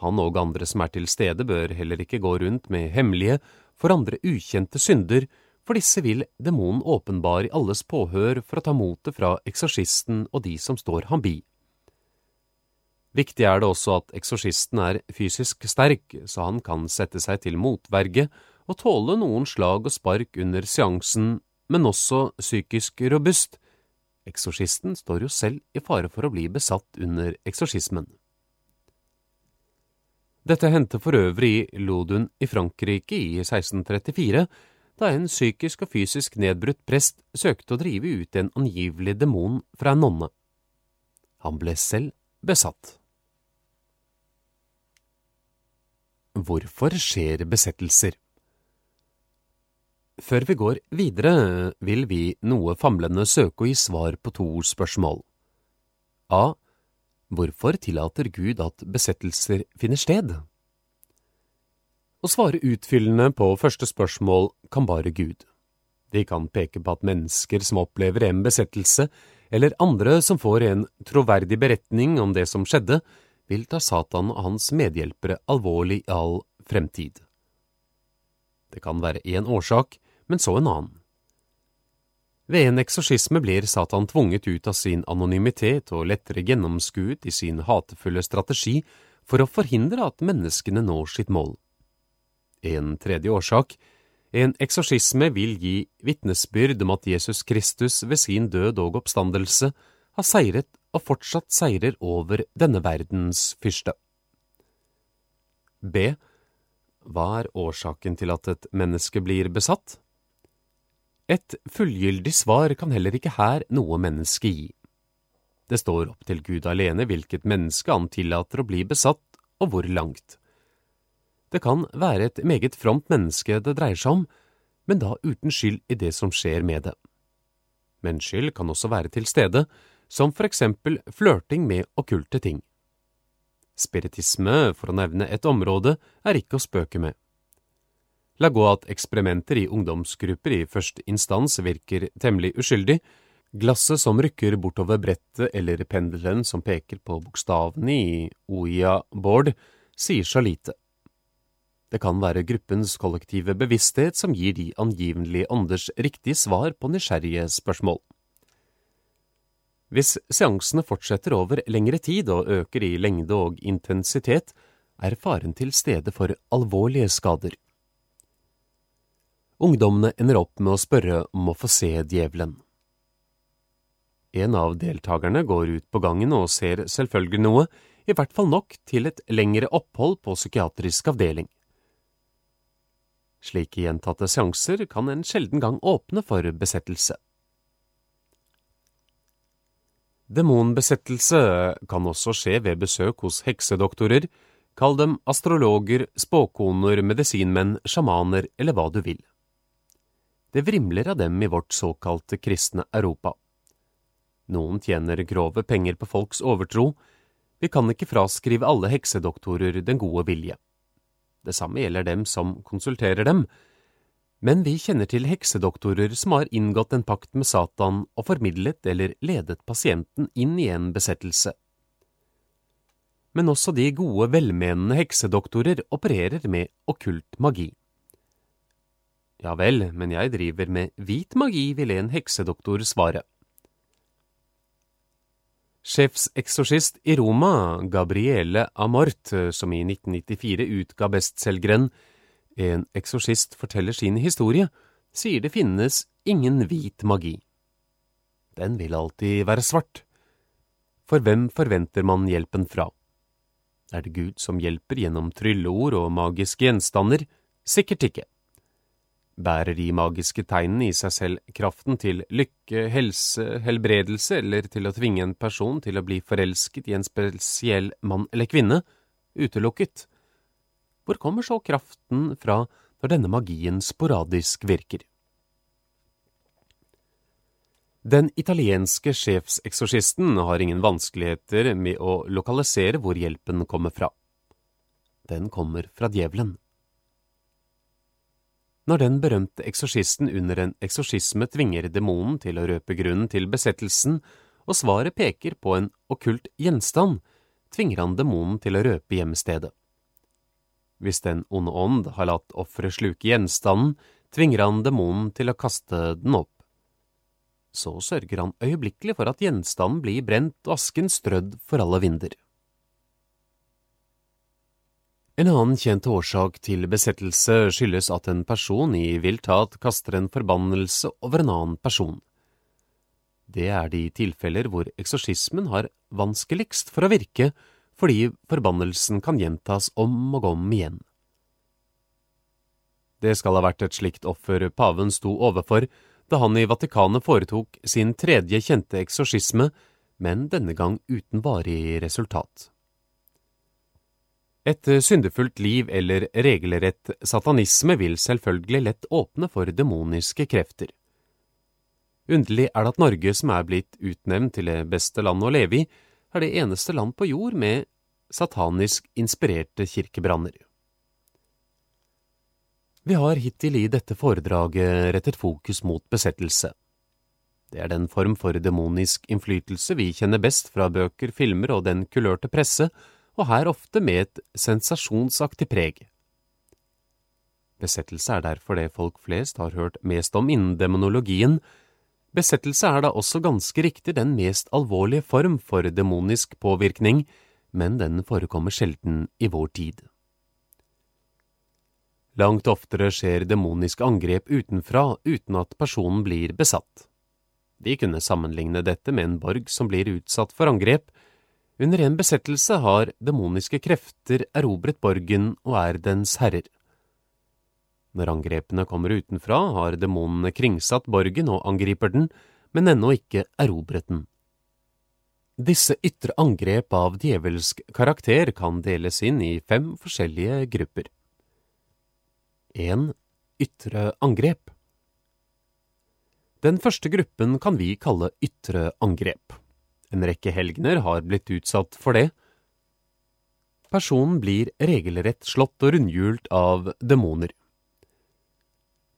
Han og andre som er til stede, bør heller ikke gå rundt med hemmelige, for andre ukjente synder, for disse vil demonen åpenbar i alles påhør for å ta motet fra eksorsisten og de som står ham bi. Viktig er det også at eksorsisten er fysisk sterk, så han kan sette seg til motverge og tåle noen slag og spark under seansen, men også psykisk robust. Eksorsisten står jo selv i fare for å bli besatt under eksorsismen. Dette hendte for øvrig i Lodun i Frankrike i 1634, da en psykisk og fysisk nedbrutt prest søkte å drive ut en angivelig demon fra en nonne. Han ble selv besatt. Hvorfor skjer besettelser? Før vi går videre, vil vi noe famlende søke å gi svar på to spørsmål. A. Hvorfor tillater Gud at besettelser finner sted? Å svare utfyllende på første spørsmål kan bare Gud. De kan peke på at mennesker som opplever en besettelse, eller andre som får en troverdig beretning om det som skjedde, vil ta Satan og hans medhjelpere alvorlig i all fremtid. Det kan være én årsak, men så en annen. Ved en eksorsisme blir Satan tvunget ut av sin anonymitet og lettere gjennomskuet i sin hatefulle strategi for å forhindre at menneskene når sitt mål. En tredje årsak, En eksorsisme vil gi vitnesbyrd om at Jesus Kristus ved sin død og oppstandelse har seiret og fortsatt seirer over denne verdens fyrste. B. Hva er årsaken til at et menneske blir besatt? Et fullgyldig svar kan heller ikke her noe menneske gi. Det står opp til Gud alene hvilket menneske han tillater å bli besatt, og hvor langt. Det kan være et meget fromt menneske det dreier seg om, men da uten skyld i det som skjer med det. Men skyld kan også være til stede, som for eksempel flørting med okkulte ting. Spiritisme, for å nevne et område, er ikke å spøke med. La gå at eksperimenter i ungdomsgrupper i første instans virker temmelig uskyldig, glasset som rykker bortover brettet eller pendelen som peker på bokstavene i Oia Board, sier så lite. Det kan være gruppens kollektive bevissthet som gir de angivelig ånders riktige svar på nysgjerrige spørsmål. Hvis seansene fortsetter over lengre tid og øker i lengde og intensitet, er faren til stede for alvorlige skader. Ungdommene ender opp med å spørre om å få se djevelen. En av deltakerne går ut på gangen og ser selvfølgelig noe, i hvert fall nok til et lengre opphold på psykiatrisk avdeling. Slike gjentatte seanser kan en sjelden gang åpne for besettelse. Demonbesettelse kan også skje ved besøk hos heksedoktorer, kall dem astrologer, spåkoner, medisinmenn, sjamaner eller hva du vil. Det vrimler av dem i vårt såkalte kristne Europa. Noen tjener grove penger på folks overtro, vi kan ikke fraskrive alle heksedoktorer den gode vilje. Det samme gjelder dem som konsulterer dem, men vi kjenner til heksedoktorer som har inngått en pakt med Satan og formidlet eller ledet pasienten inn i en besettelse. Men også de gode, velmenende heksedoktorer opererer med okkult magi. Ja vel, men jeg driver med hvit magi, ville en heksedoktor svare. Sjefseksorsist i Roma, Gabriele Amort, som i 1994 utga bestselgeren en eksorsist forteller sin historie, sier det finnes ingen hvit magi. Den vil alltid være svart. For hvem forventer man hjelpen fra? Er det Gud som hjelper gjennom trylleord og magiske gjenstander? Sikkert ikke. Bærer de magiske tegnene i seg selv kraften til lykke, helse, helbredelse eller til å tvinge en person til å bli forelsket i en spesiell mann eller kvinne? Utelukket. Hvor kommer så kraften fra når denne magien sporadisk virker? Den italienske sjefseksorsisten har ingen vanskeligheter med å lokalisere hvor hjelpen kommer fra. Den kommer fra djevelen. Når den berømte eksorsisten under en eksorsisme tvinger demonen til å røpe grunnen til besettelsen, og svaret peker på en okkult gjenstand, tvinger han demonen til å røpe hjemstedet. Hvis den onde ånd har latt offeret sluke gjenstanden, tvinger han demonen til å kaste den opp. Så sørger han øyeblikkelig for at gjenstanden blir brent og asken strødd for alle vinder. En annen kjent årsak til besettelse skyldes at en person i vilt hat kaster en forbannelse over en annen person. Det er de tilfeller hvor eksorsismen har vanskeligst for å virke fordi forbannelsen kan gjentas om og om igjen. Det skal ha vært et slikt offer paven sto overfor da han i Vatikanet foretok sin tredje kjente eksorsisme, men denne gang uten varig resultat. Et syndefullt liv eller regelrett satanisme vil selvfølgelig lett åpne for demoniske krefter. Underlig er det at Norge, som er blitt utnevnt til det beste landet å leve i, er det eneste land på jord med satanisk inspirerte kirkebranner. Vi har hittil i dette foredraget rettet fokus mot besettelse. Det er den form for demonisk innflytelse vi kjenner best fra bøker, filmer og den kulørte presse, og her ofte med et sensasjonsaktig preg. Besettelse er derfor det folk flest har hørt mest om innen demonologien, Besettelse er da også ganske riktig den mest alvorlige form for demonisk påvirkning, men den forekommer sjelden i vår tid. Langt oftere skjer demoniske angrep utenfra uten at personen blir besatt. Vi kunne sammenligne dette med en borg som blir utsatt for angrep. Under en besettelse har demoniske krefter erobret borgen og er dens herrer. Når angrepene kommer utenfra, har demonene kringsatt borgen og angriper den, men ennå ikke erobret den. Disse ytre angrep av djevelsk karakter kan deles inn i fem forskjellige grupper. 1. Ytre angrep Den første gruppen kan vi kalle ytre angrep. En rekke helgener har blitt utsatt for det. Personen blir regelrett slått og rundhjult av demoner.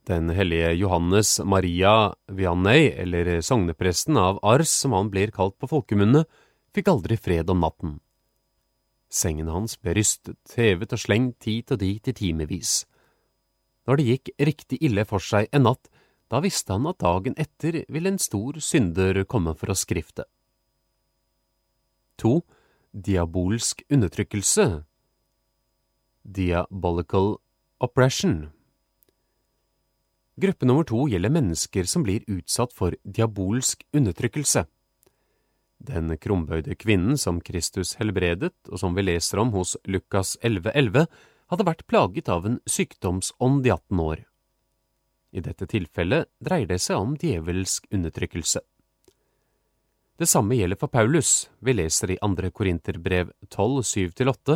Den hellige Johannes Maria Vianney, eller sognepresten av Ars som han blir kalt på folkemunne, fikk aldri fred om natten. Sengen hans ble rystet, hevet og slengt hit og dit i timevis. Når det gikk riktig ille for seg en natt, da visste han at dagen etter ville en stor synder komme for å skrifte. 2. Diabolsk undertrykkelse Diabolical oppression Gruppe nummer to gjelder mennesker som blir utsatt for diabolsk undertrykkelse. Den krumbøyde kvinnen som Kristus helbredet, og som vi leser om hos Lukas 11,11, 11, hadde vært plaget av en sykdomsånd i 18 år. I dette tilfellet dreier det seg om djevelsk undertrykkelse. Det samme gjelder for Paulus, vi leser i andre Korinterbrev 12, 7–8,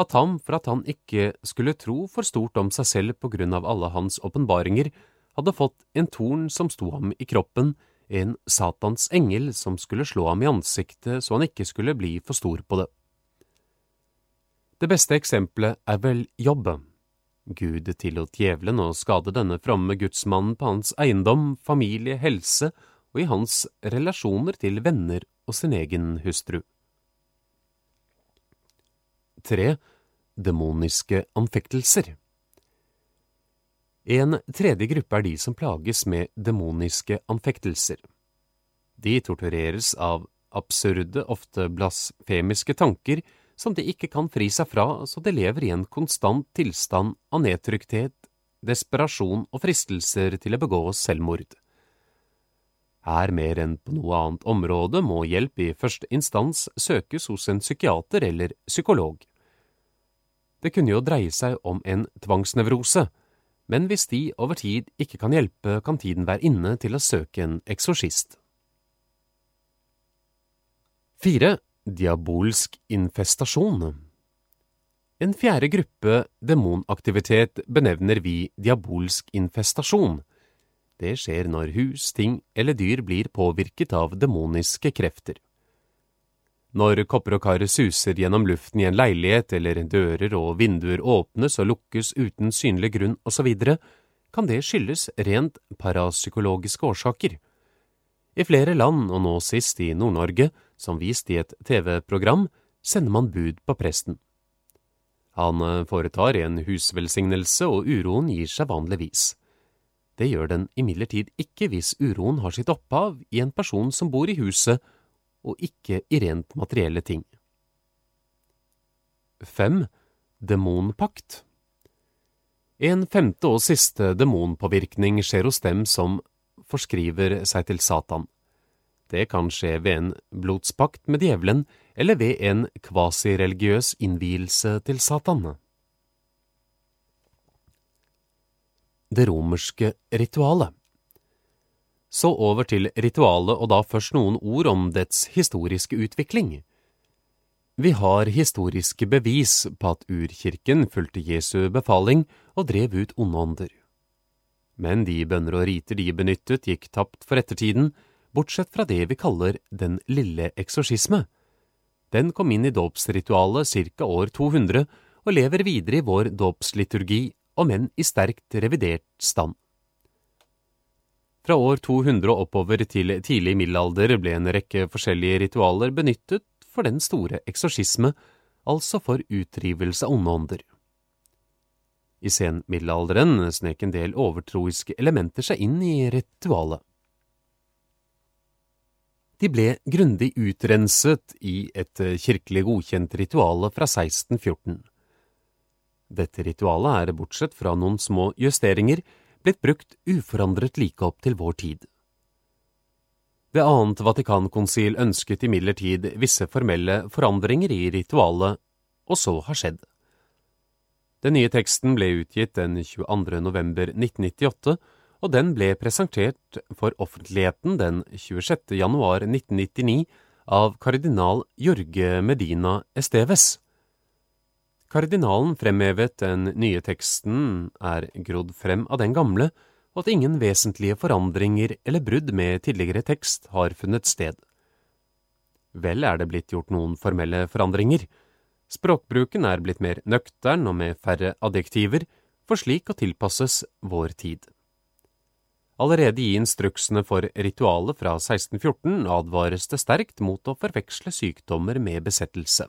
at han, for at han ikke skulle tro for stort om seg selv på grunn av alle hans åpenbaringer, hadde fått en torn som sto ham i kroppen, en Satans engel som skulle slå ham i ansiktet så han ikke skulle bli for stor på det. Det beste eksempelet er vel jobben. Gud tillot djevelen å skade denne fromme gudsmannen på hans eiendom, familie, helse og i hans relasjoner til venner og sin egen hustru. 3. Demoniske anfektelser En tredje gruppe er de som plages med demoniske anfektelser. De tortureres av absurde, ofte blasfemiske tanker som de ikke kan fri seg fra, så de lever i en konstant tilstand av nedtrykthet, desperasjon og fristelser til å begå selvmord. Her mer enn på noe annet område må hjelp i første instans søkes hos en psykiater eller psykolog. Det kunne jo dreie seg om en tvangsnevrose, men hvis de over tid ikke kan hjelpe, kan tiden være inne til å søke en eksorsist. 4. Diabolsk infestasjon En fjerde gruppe demonaktivitet benevner vi diabolsk infestasjon. Det skjer når hus, ting eller dyr blir påvirket av demoniske krefter. Når kopper og kar suser gjennom luften i en leilighet eller dører og vinduer åpnes og lukkes uten synlig grunn osv., kan det skyldes rent parapsykologiske årsaker. I flere land, og nå sist i Nord-Norge, som vist i et TV-program, sender man bud på presten. Han foretar en husvelsignelse, og uroen gir seg vanligvis. Det gjør den imidlertid ikke hvis uroen har sitt opphav i en person som bor i huset, og ikke i rent materielle ting. 5. Demonpakt En femte og siste demonpåvirkning skjer hos dem som forskriver seg til Satan. Det kan skje ved en blodspakt med djevelen eller ved en kvasireligiøs innvielse til Satan. Det romerske ritualet Så over til ritualet og da først noen ord om dets historiske utvikling. Vi har historiske bevis på at urkirken fulgte Jesu befaling og drev ut onde ånder. Men de bønner og riter de benyttet, gikk tapt for ettertiden, bortsett fra det vi kaller den lille eksorsisme. Den kom inn i dåpsritualet ca. år 200 og lever videre i vår dåpsliturgi, om enn i sterkt revidert stand. Fra år 200 og oppover til tidlig middelalder ble en rekke forskjellige ritualer benyttet for den store eksorsisme, altså for utdrivelse av onde ånder. I senmiddelalderen snek en del overtroiske elementer seg inn i ritualet. De ble grundig utrenset i et kirkelig godkjent ritual fra 1614. Dette ritualet er, bortsett fra noen små justeringer, blitt brukt uforandret like opp til vår tid. Det annet Vatikankonsil ønsket imidlertid visse formelle forandringer i ritualet, og så har skjedd. Den nye teksten ble utgitt den 22. november 1998, og den ble presentert for offentligheten den 26. januar 1999 av kardinal Jorge Medina Esteves. Kardinalen fremhevet den nye teksten er grodd frem av den gamle, og at ingen vesentlige forandringer eller brudd med tidligere tekst har funnet sted. Vel er det blitt gjort noen formelle forandringer. Språkbruken er blitt mer nøktern og med færre adjektiver, for slik å tilpasses vår tid. Allerede i instruksene for ritualet fra 1614 advares det sterkt mot å forveksle sykdommer med besettelse.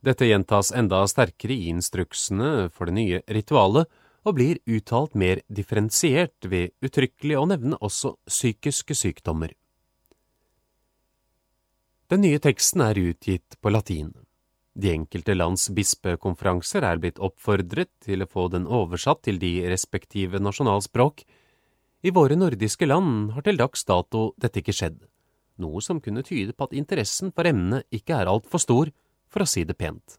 Dette gjentas enda sterkere i instruksene for det nye ritualet, og blir uttalt mer differensiert ved uttrykkelig å nevne også psykiske sykdommer. Den nye teksten er utgitt på latin. De enkelte lands bispekonferanser er blitt oppfordret til å få den oversatt til de respektive nasjonalspråk. I våre nordiske land har til dags dato dette ikke skjedd, noe som kunne tyde på at interessen for emnet ikke er altfor stor, for å si det pent.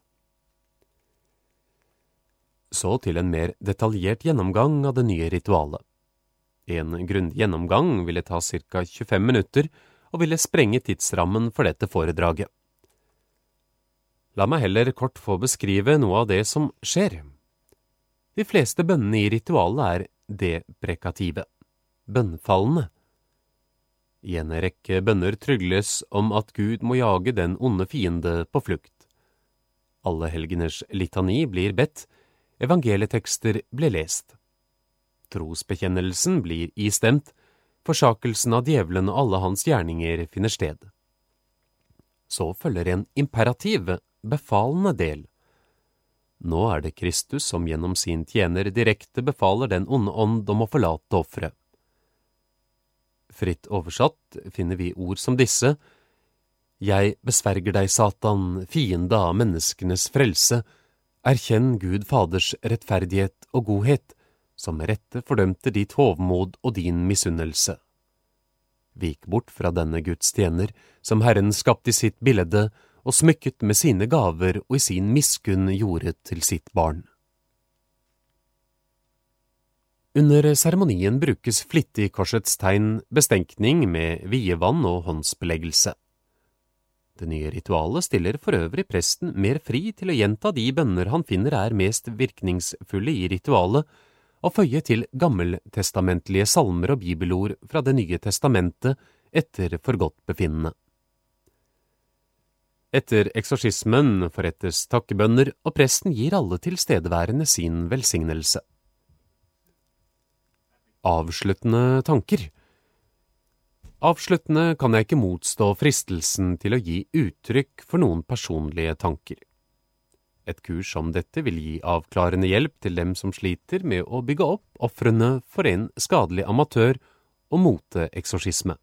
Så til en mer detaljert gjennomgang av det nye ritualet. En grundig gjennomgang ville ta ca 25 minutter og ville sprenge tidsrammen for dette foredraget. La meg heller kort få beskrive noe av det som skjer. De fleste bønnene i ritualet er deprekative, bønnfallende. I en rekke bønner trygles om at Gud må jage den onde fiende på flukt. Alle helgeners litani blir bedt, evangelietekster ble lest. Trosbekjennelsen blir istemt, forsakelsen av djevelen og alle hans gjerninger finner sted. Så følger en imperativ, befalende del. Nå er det Kristus som gjennom sin tjener direkte befaler den onde ånd om å forlate offeret. Fritt oversatt finner vi ord som disse, Jeg besverger deg, Satan, fiende av menneskenes frelse, Erkjenn Gud Faders rettferdighet og godhet, som med rette fordømte ditt hovmod og din misunnelse. Vik bort fra denne Guds tjener, som Herren skapte i sitt bilde og smykket med sine gaver og i sin miskunn gjorde til sitt barn. Under seremonien brukes flittig korsets tegn bestenkning med vievann og håndsbeleggelse. Det nye ritualet stiller for øvrig presten mer fri til å gjenta de bønner han finner er mest virkningsfulle i ritualet, og føye til gammeltestamentlige salmer og bibelord fra Det nye testamentet etter forgodtbefinnende. Etter eksorsismen forrettes takkebønner, og presten gir alle tilstedeværende sin velsignelse. Avsluttende tanker Avsluttende kan jeg ikke motstå fristelsen til å gi uttrykk for noen personlige tanker. Et kurs som dette vil gi avklarende hjelp til dem som sliter med å bygge opp ofrene for en skadelig amatør og moteeksorsisme.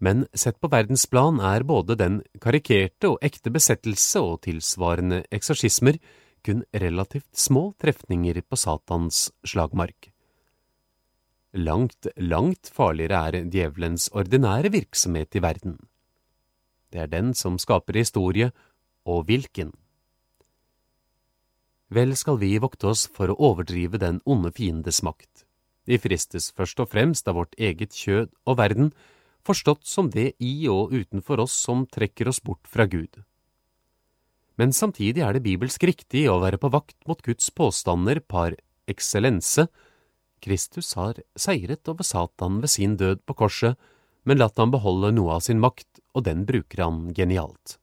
Men sett på verdensplan er både den karikerte og ekte besettelse og tilsvarende eksorsismer kun relativt små trefninger på Satans slagmark. Langt, langt farligere er djevelens ordinære virksomhet i verden. Det er den som skaper historie, og hvilken. Vel skal vi vokte oss for å overdrive den onde fiendes makt. De fristes først og fremst av vårt eget kjød og verden, forstått som det i og utenfor oss som trekker oss bort fra Gud. Men samtidig er det bibelsk riktig å være på vakt mot Guds påstander par excellence, Kristus har seiret over Satan ved sin død på korset, men latt han beholde noe av sin makt, og den bruker han genialt.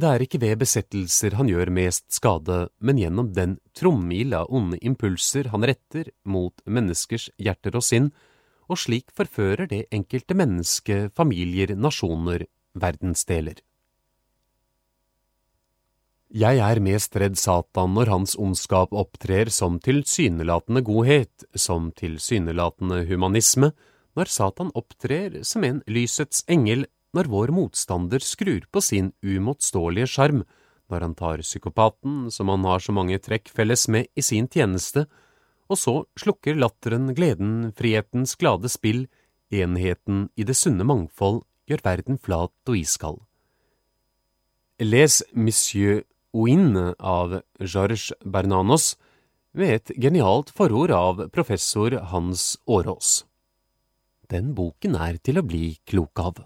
Det er ikke ved besettelser han gjør mest skade, men gjennom den trommil av onde impulser han retter mot menneskers hjerter og sinn, og slik forfører det enkelte menneske, familier, nasjoner, verdensdeler. Jeg er mest redd Satan når hans ondskap opptrer som tilsynelatende godhet, som tilsynelatende humanisme, når Satan opptrer som en lysets engel, når vår motstander skrur på sin uimotståelige sjarm, når han tar psykopaten, som han har så mange trekk felles med, i sin tjeneste, og så slukker latteren gleden, frihetens glade spill, enheten i det sunne mangfold gjør verden flat og iskald. Les Monsieur Ouin av Georges Bernanos ved et genialt forord av professor Hans Aaraas. Den boken er til å bli klok av.